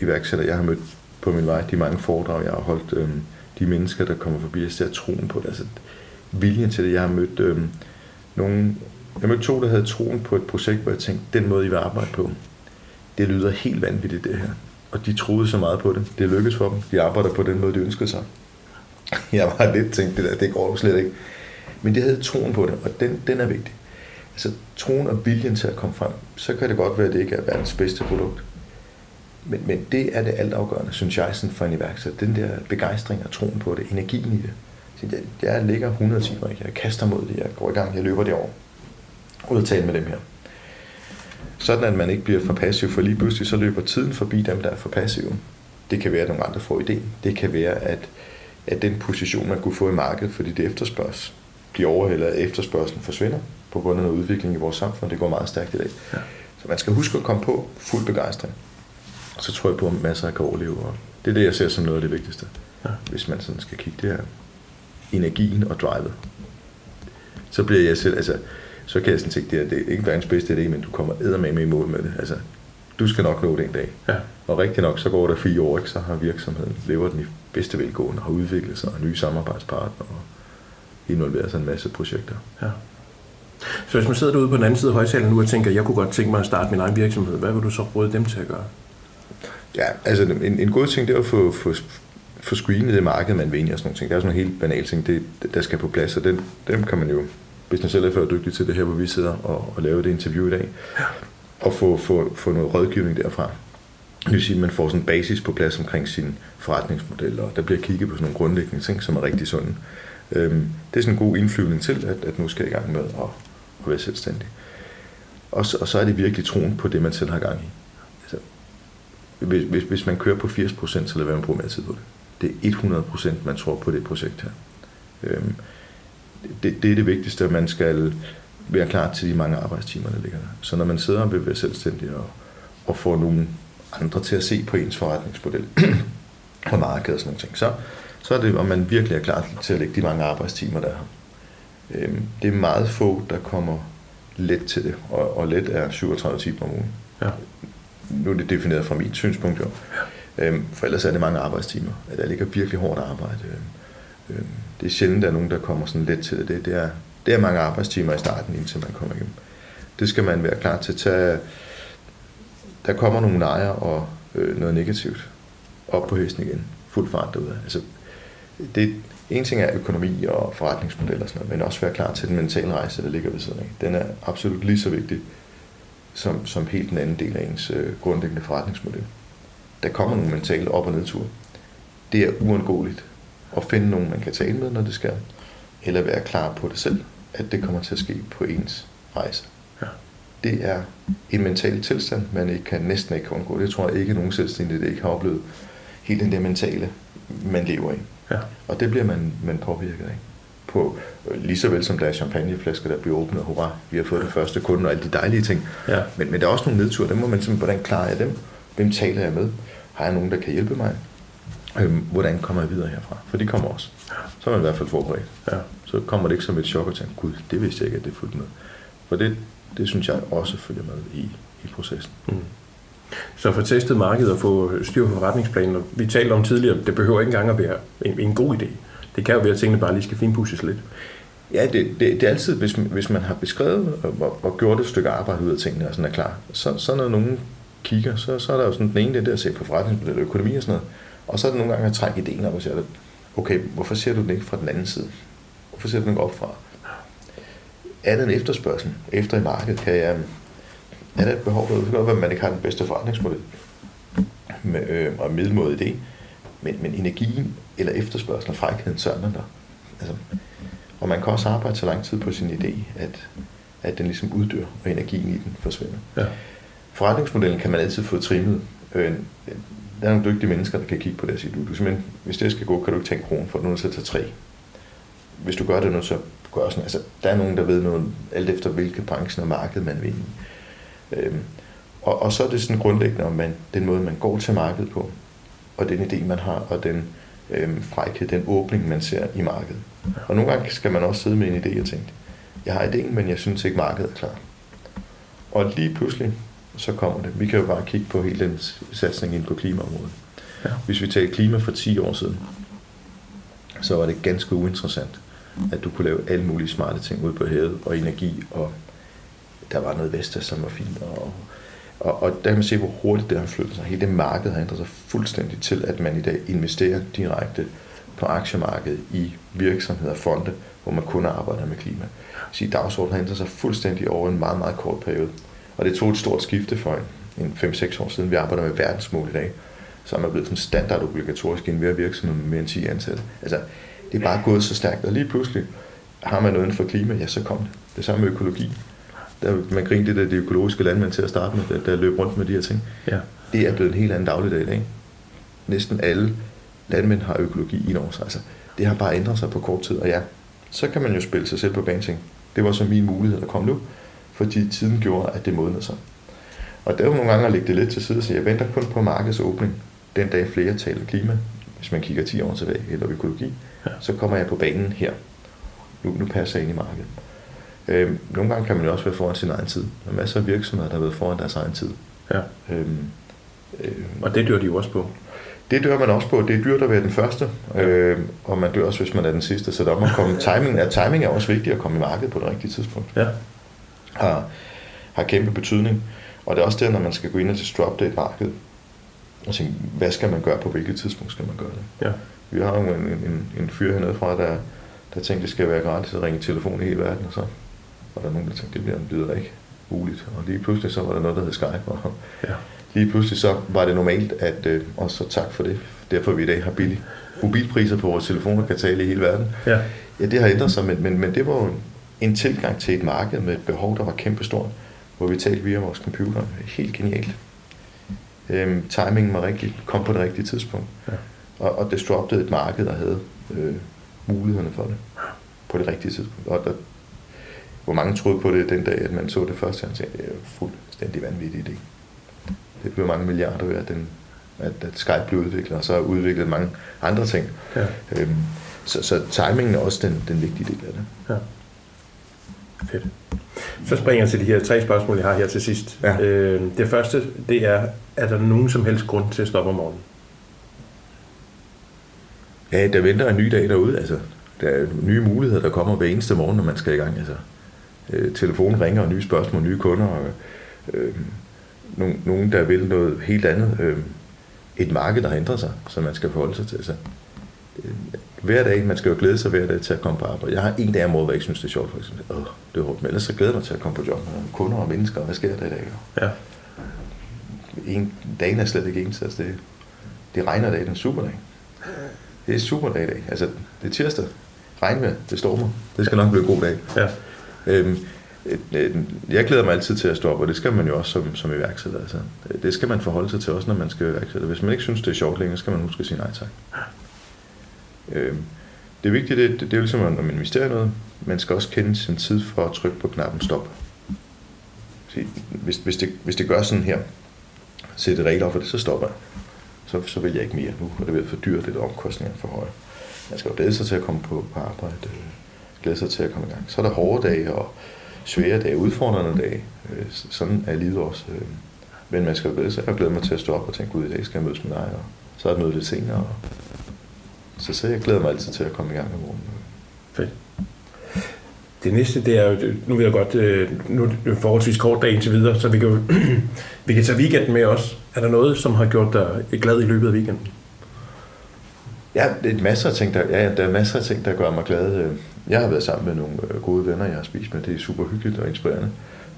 B: iværksættere, jeg har mødt på min vej, de mange foredrag, jeg har holdt, øhm, de mennesker, der kommer forbi, jeg ser troen på det, altså viljen til det. Jeg har mødt øhm, nogle, jeg mødte to, der havde troen på et projekt, hvor jeg tænkte, den måde, I vil arbejde på, det lyder helt vanvittigt det her. Og de troede så meget på det. Det lykkedes for dem. De arbejder på den måde, de ønskede sig. Jeg var lidt tænkt, det der, det går jo slet ikke. Men de havde troen på det, og den, den er vigtig. Altså troen og viljen til at komme frem, så kan det godt være, at det ikke er verdens bedste produkt. Men, men det er det altafgørende, synes jeg, sådan for en iværksætter. Den der begejstring og troen på det, energien i det. Så jeg, jeg ligger 100 timer, jeg kaster mod det, jeg går i gang, jeg løber det over. Ud og tale med dem her. Sådan at man ikke bliver for passiv, for lige pludselig så løber tiden forbi dem, der er for passive. Det kan være, at nogle andre får idéen. Det kan være, at, at den position, man kunne få i markedet, fordi det efterspørges, bliver overhældet af efterspørgselen forsvinder på grund af noget udvikling i vores samfund. Det går meget stærkt i dag.
A: Ja.
B: Så man skal huske at komme på fuld begejstring. Så tror jeg på, at masser kan overleve. Og det er det, jeg ser som noget af det vigtigste.
A: Ja.
B: Hvis man sådan skal kigge det her. Energien og drivet. Så bliver jeg selv, altså, så kan jeg sådan tænke, det er, det er ikke verdens bedste idé, men du kommer eddermame i mål med det. Altså, du skal nok nå det en dag.
A: Ja.
B: Og rigtig nok, så går der fire år, ikke? så har virksomheden, lever den i bedste velgående, har udviklet sig, og nye samarbejdspartnere, og involveret sig en masse projekter.
A: Ja. Så hvis man sidder derude på den anden side af højtalen nu og tænker, jeg kunne godt tænke mig at starte min egen virksomhed, hvad vil du så råde dem til at gøre?
B: Ja, altså en, en god ting, det er at få, få, få screenet det marked, man vil ind i og sådan nogle ting. Der er sådan nogle helt banale ting, det, der skal på plads, og den, dem kan man jo, man selv er for dygtig til det her, hvor vi sidder og, og laver det interview i dag, og få, få, få noget rådgivning derfra. Det vil sige, at man får sådan en basis på plads omkring sin forretningsmodel, og der bliver kigget på sådan nogle grundlæggende ting, som er rigtig sunde. Øhm, det er sådan en god indflyvning til, at, at nu skal jeg i gang med at, at være selvstændig. Og så, og så er det virkelig troen på det, man selv har gang i. Altså, hvis, hvis, hvis man kører på 80%, så lad være med at bruge mere tid på det. Det er 100% man tror på det projekt her. Øhm, det, det er det vigtigste, at man skal være klar til de mange arbejdstimer, der ligger der. Så når man sidder og vil være selvstændig og, og får nogle andre til at se på ens forretningsmodel og marked og sådan nogle ting, så, så er det, om man virkelig er klar til at lægge de mange arbejdstimer, der er her. Øhm, det er meget få, der kommer let til det, og, og let er 37 timer om ugen.
A: Ja.
B: Nu er det defineret fra mit synspunkt jo. Øhm, for ellers er det mange arbejdstimer. Der ligger virkelig hårdt arbejde. Det er sjældent, der er nogen, der kommer sådan let til det. Det, er, det er mange arbejdstimer i starten, indtil man kommer igennem. Det skal man være klar til at tage. Der kommer nogle nejer og øh, noget negativt op på hesten igen. Fuld fart derude. Altså, det, en ting er økonomi og forretningsmodel og sådan noget, men også være klar til den mentale rejse, der ligger ved siden af. Den er absolut lige så vigtig som, som helt den anden del af ens øh, grundlæggende forretningsmodel. Der kommer nogle mentale op- og nedture. Det er uundgåeligt at finde nogen, man kan tale med, når det skal, eller være klar på det selv, at det kommer til at ske på ens rejse.
A: Ja.
B: Det er en mental tilstand, man ikke kan, næsten ikke kan undgå. Det tror jeg ikke, at nogen selvstændige det ikke har oplevet. Helt den der mentale, man lever i.
A: Ja.
B: Og det bliver man, man påvirket af. På, lige så vel som der er champagneflasker, der bliver åbnet, hurra, vi har fået den første kunde og alle de dejlige ting.
A: Ja.
B: Men, men der er også nogle nedture, dem må man simpelthen, hvordan klarer jeg dem? Hvem taler jeg med? Har jeg nogen, der kan hjælpe mig? Øhm, hvordan kommer jeg videre herfra? For de kommer også. Så er man i hvert fald forberedt.
A: Ja.
B: Så kommer det ikke som et chok og tænker, gud, det vidste jeg ikke, at det fulgte med. For det, det synes jeg også følger med i, i processen.
A: Mm. Så få testet markedet og få styr på forretningsplanen. Og vi talte om tidligere, det behøver ikke engang at være en, en god idé. Det kan jo være, at tingene bare lige skal finpudses lidt.
B: Ja, det, det, det er altid, hvis man, hvis man har beskrevet og, og gjort et stykke arbejde ud af tingene og sådan er klar, så, så når nogen kigger, så, så er der jo sådan den ene det der at se på forretningsmodel og økonomi og sådan noget, og så er det nogle gange at trække ideen op og sige, okay, hvorfor ser du den ikke fra den anden side? Hvorfor ser du den ikke op fra? Er der en efterspørgsel efter i markedet? Kan jeg, er der et behov derude? Det kan godt man ikke har den bedste forretningsmodel med, øh, og middelmåde idé, men, men energien eller efterspørgselen og frækheden, så er man der. Altså, og man kan også arbejde så lang tid på sin idé, at, at den ligesom uddør, og energien i den forsvinder. Ja. Forretningsmodellen kan man altid få trimmet. Øh, der er nogle dygtige mennesker, der kan kigge på det og sige, du, du simpelthen, hvis det skal gå, kan du ikke tage en krone for, nu er til at tre. Hvis du gør det nu, så gør sådan. Altså, der er nogen, der ved noget, alt efter hvilke branchen og marked man vil øhm, og, og så er det sådan grundlæggende om man, den måde, man går til markedet på, og den idé, man har, og den øhm, frækhed, den åbning, man ser i markedet. Og nogle gange skal man også sidde med en idé og tænke, jeg har idéen, men jeg synes ikke, markedet er klar. Og lige pludselig, så kommer det. Vi kan jo bare kigge på hele den satsning ind på klimaområdet. Ja. Hvis vi tager klima for 10 år siden, så var det ganske uinteressant, at du kunne lave alle mulige smarte ting ud på havet og energi, og der var noget Vestas, som var fint. Og, og, og der kan man se, hvor hurtigt det har flyttet sig. Hele det marked har ændret sig fuldstændig til, at man i dag investerer direkte på aktiemarkedet i virksomheder og fonde, hvor man kun arbejder med klima. Så dagsordenen har ændret sig fuldstændig over en meget, meget kort periode. Og det tog et stort skifte for en, en 5-6 år siden. Vi arbejder med verdensmål i dag, som er blevet sådan standard obligatorisk i en virksomhed med mere end 10 ansatte. Altså, det er bare gået så stærkt, og lige pludselig har man noget inden for klima, ja, så kom det. Det samme med økologi. Der, man grinte det, de økologiske landmænd til at starte med, der, der løb rundt med de her ting. Ja. Det er blevet en helt anden dagligdag i dag. Næsten alle landmænd har økologi i over sig. Altså, det har bare ændret sig på kort tid, og ja, så kan man jo spille sig selv på banen Det var så min mulighed at komme nu, fordi tiden gjorde, at det modnede sig. Og der er jo nogle gange at lægge det lidt til side, så jeg venter kun på markedsåbning, den dag flere taler klima, hvis man kigger 10 år tilbage, eller økologi, ja. så kommer jeg på banen her. Nu, nu passer jeg ind i markedet. Øh, nogle gange kan man jo også være foran sin egen tid. Der er masser af virksomheder, der har været foran deres egen tid. Ja. Øhm,
A: øh, og det dør de jo også på.
B: Det dør man også på. Det er dyrt at være den første, ja. øh, og man dør også, hvis man er den sidste. Så der må komme timing. Er, timing er også vigtigt at komme i markedet på det rigtige tidspunkt. Ja. Har, har kæmpe betydning. Og det er også der, når man skal gå ind og disrupte et marked, og tænke, hvad skal man gøre på hvilket tidspunkt skal man gøre det? Ja. Vi har jo en, en, en fyr hernede fra, der, der tænkte, det skal være gratis at ringe telefon i hele verden, og så var der nogen, der tænkte, det bliver, bliver ikke muligt. Og lige pludselig så var der noget, der hed Skype, og ja. lige pludselig så var det normalt, at, øh, og så tak for det, derfor vi i dag har billige mobilpriser på vores telefoner, kan tale i hele verden. Ja. ja, det har ændret sig, men, men, men det var jo en tilgang til et marked med et behov, der var kæmpestort, hvor vi talte via vores computer. Helt genialt. Øhm, timingen var rigtig, kom på det rigtige tidspunkt. Ja. Og, og disrupted et marked, der havde øh, mulighederne for det på det rigtige tidspunkt. Og der, hvor mange troede på det den dag, at man så det første, han sagde, det er fuldstændig vanvittig idé. Det blev mange milliarder ved, at, den, at, at Skype blev udviklet, og så er udviklet mange andre ting. Ja. Øhm, så, så timingen er også den, den vigtige del af det. Ja.
A: Fedt. Så springer jeg til de her tre spørgsmål, jeg har her til sidst. Ja. Øh, det første, det er, er der nogen som helst grund til at stoppe om morgenen?
B: Ja, der venter en ny dag derude. Altså, der er nye muligheder, der kommer hver eneste morgen, når man skal i gang. Altså, øh, telefonen ringer, og nye spørgsmål, nye kunder, og øh, nogen, nogen, der vil noget helt andet. Øh, et marked, der har ændret sig, som man skal forholde sig til. Så, øh, hver dag, man skal jo glæde sig hver dag til at komme på arbejde. Jeg har en dag om året, hvor jeg ikke synes, det er sjovt, for eksempel. Åh, det er hårdt, men ellers så glæder jeg mig til at komme på job med kunder og mennesker. Hvad sker der i dag? Ja. En, dagen er slet ikke ens. Altså det, det regner dag, den er super dag. Det er super dag i dag. Altså, det er tirsdag. Regn med, det stormer. Det skal nok blive en god dag. Ja. Øhm, jeg glæder mig altid til at stå op, og det skal man jo også som, som iværksætter. Altså. Det skal man forholde sig til også, når man skal iværksætte. Hvis man ikke synes, det er sjovt længere, skal man huske at sige nej tak. Øh, det vigtige, det, det, det er jo ligesom, når man investerer noget, man skal også kende sin tid for at trykke på knappen stop. Hvis, hvis, det, hvis det gør sådan her, sætte regler for det, så stopper jeg. Så, så vil jeg ikke mere nu, er det bliver for dyrt, det er omkostninger for høje. Man skal jo glæde sig til at komme på, på arbejde, øh, glæde sig til at komme i gang. Så er der hårde dage og svære dage, udfordrende dage. Øh, sådan er livet også. Øh. Men man skal jo glæde sig. Jeg glæder mig til at stå op og tænke, ud i dag skal jeg mødes med dig, og så er det møde lidt senere. Så, så jeg glæder mig altid til at komme i gang med morgenen.
A: Fedt. Det næste, det er jo, nu vil jeg godt, øh, nu er det forholdsvis kort dag indtil videre, så vi kan, jo, vi kan tage weekenden med os. Er der noget, som har gjort dig glad i løbet af weekenden?
B: Ja, det er masser af ting, der, ja, der er masser af ting, der gør mig glad. Jeg har været sammen med nogle øh, gode venner, jeg har spist med. Det er super hyggeligt og inspirerende.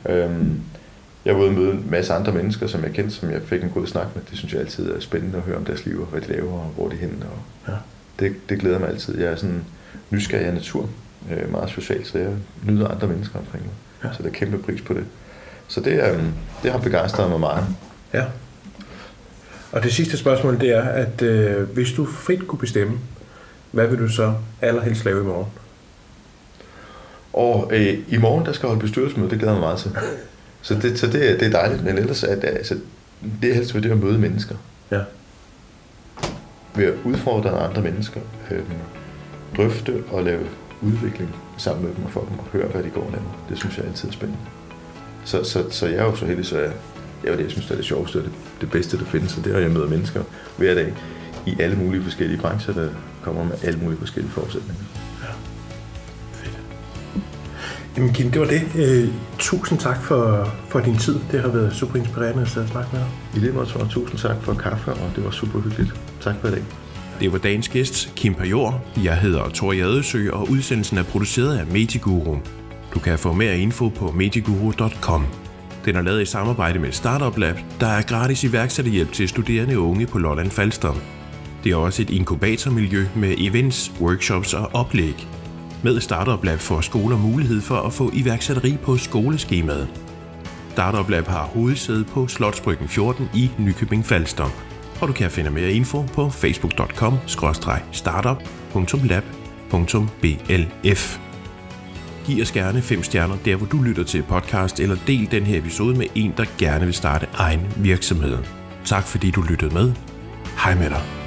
B: Øhm, jeg var ude og møde en masse andre mennesker, som jeg kendte, som jeg fik en god snak med. Det synes jeg altid er spændende at høre om deres liv, og hvad de laver, og hvor de er henne. Og ja. Det, det glæder mig altid. Jeg er sådan nysgerrig af natur, øh, meget social, så jeg nyder andre mennesker omkring mig. Ja. Så der er kæmpe pris på det. Så det, øh, det har begejstret mig meget.
A: Ja. Og det sidste spørgsmål, det er, at øh, hvis du frit kunne bestemme, hvad vil du så allerhelst lave i morgen?
B: Og øh, i morgen, der skal holde bestyrelsesmøde, det glæder mig meget til. Så det, så det, det er dejligt, men ellers er det, altså, det er helst ved det at møde mennesker. Ja. Ved at udfordre andre mennesker, øh, drøfte og lave udvikling sammen med dem og få dem og høre, hvad de går laver. Det synes jeg altid er spændende. Så, så, så jeg er jo så heldig, så jeg, jeg, det, jeg synes, det er det sjoveste og det, det bedste, der findes, og det er, at jeg møder mennesker hver dag i alle mulige forskellige brancher, der kommer med alle mulige forskellige forudsætninger.
A: Jamen Kim, det var det. Øh, tusind tak for, for din tid. Det har været super inspirerende at snakke med dig.
B: I lige måde, tusind tak for kaffe, og det var super hyggeligt. Tak for det.
A: Det var dagens gæst, Kim Pajor. Jeg hedder Tor Jadesø, og udsendelsen er produceret af Mediguru. Du kan få mere info på mediguru.com. Den er lavet i samarbejde med Startup Lab, der er gratis iværksætterhjælp til studerende unge på Lolland Falster. Det er også et inkubatormiljø med events, workshops og oplæg. Med Startup Lab får skoler mulighed for at få iværksætteri på skoleskemaet. Startup Lab har hovedsæde på Slotsbryggen 14 i Nykøbing Falster, og du kan finde mere info på facebook.com-startup.lab.blf. Giv os gerne 5 stjerner der, hvor du lytter til podcast, eller del den her episode med en, der gerne vil starte egen virksomhed. Tak fordi du lyttede med. Hej med dig.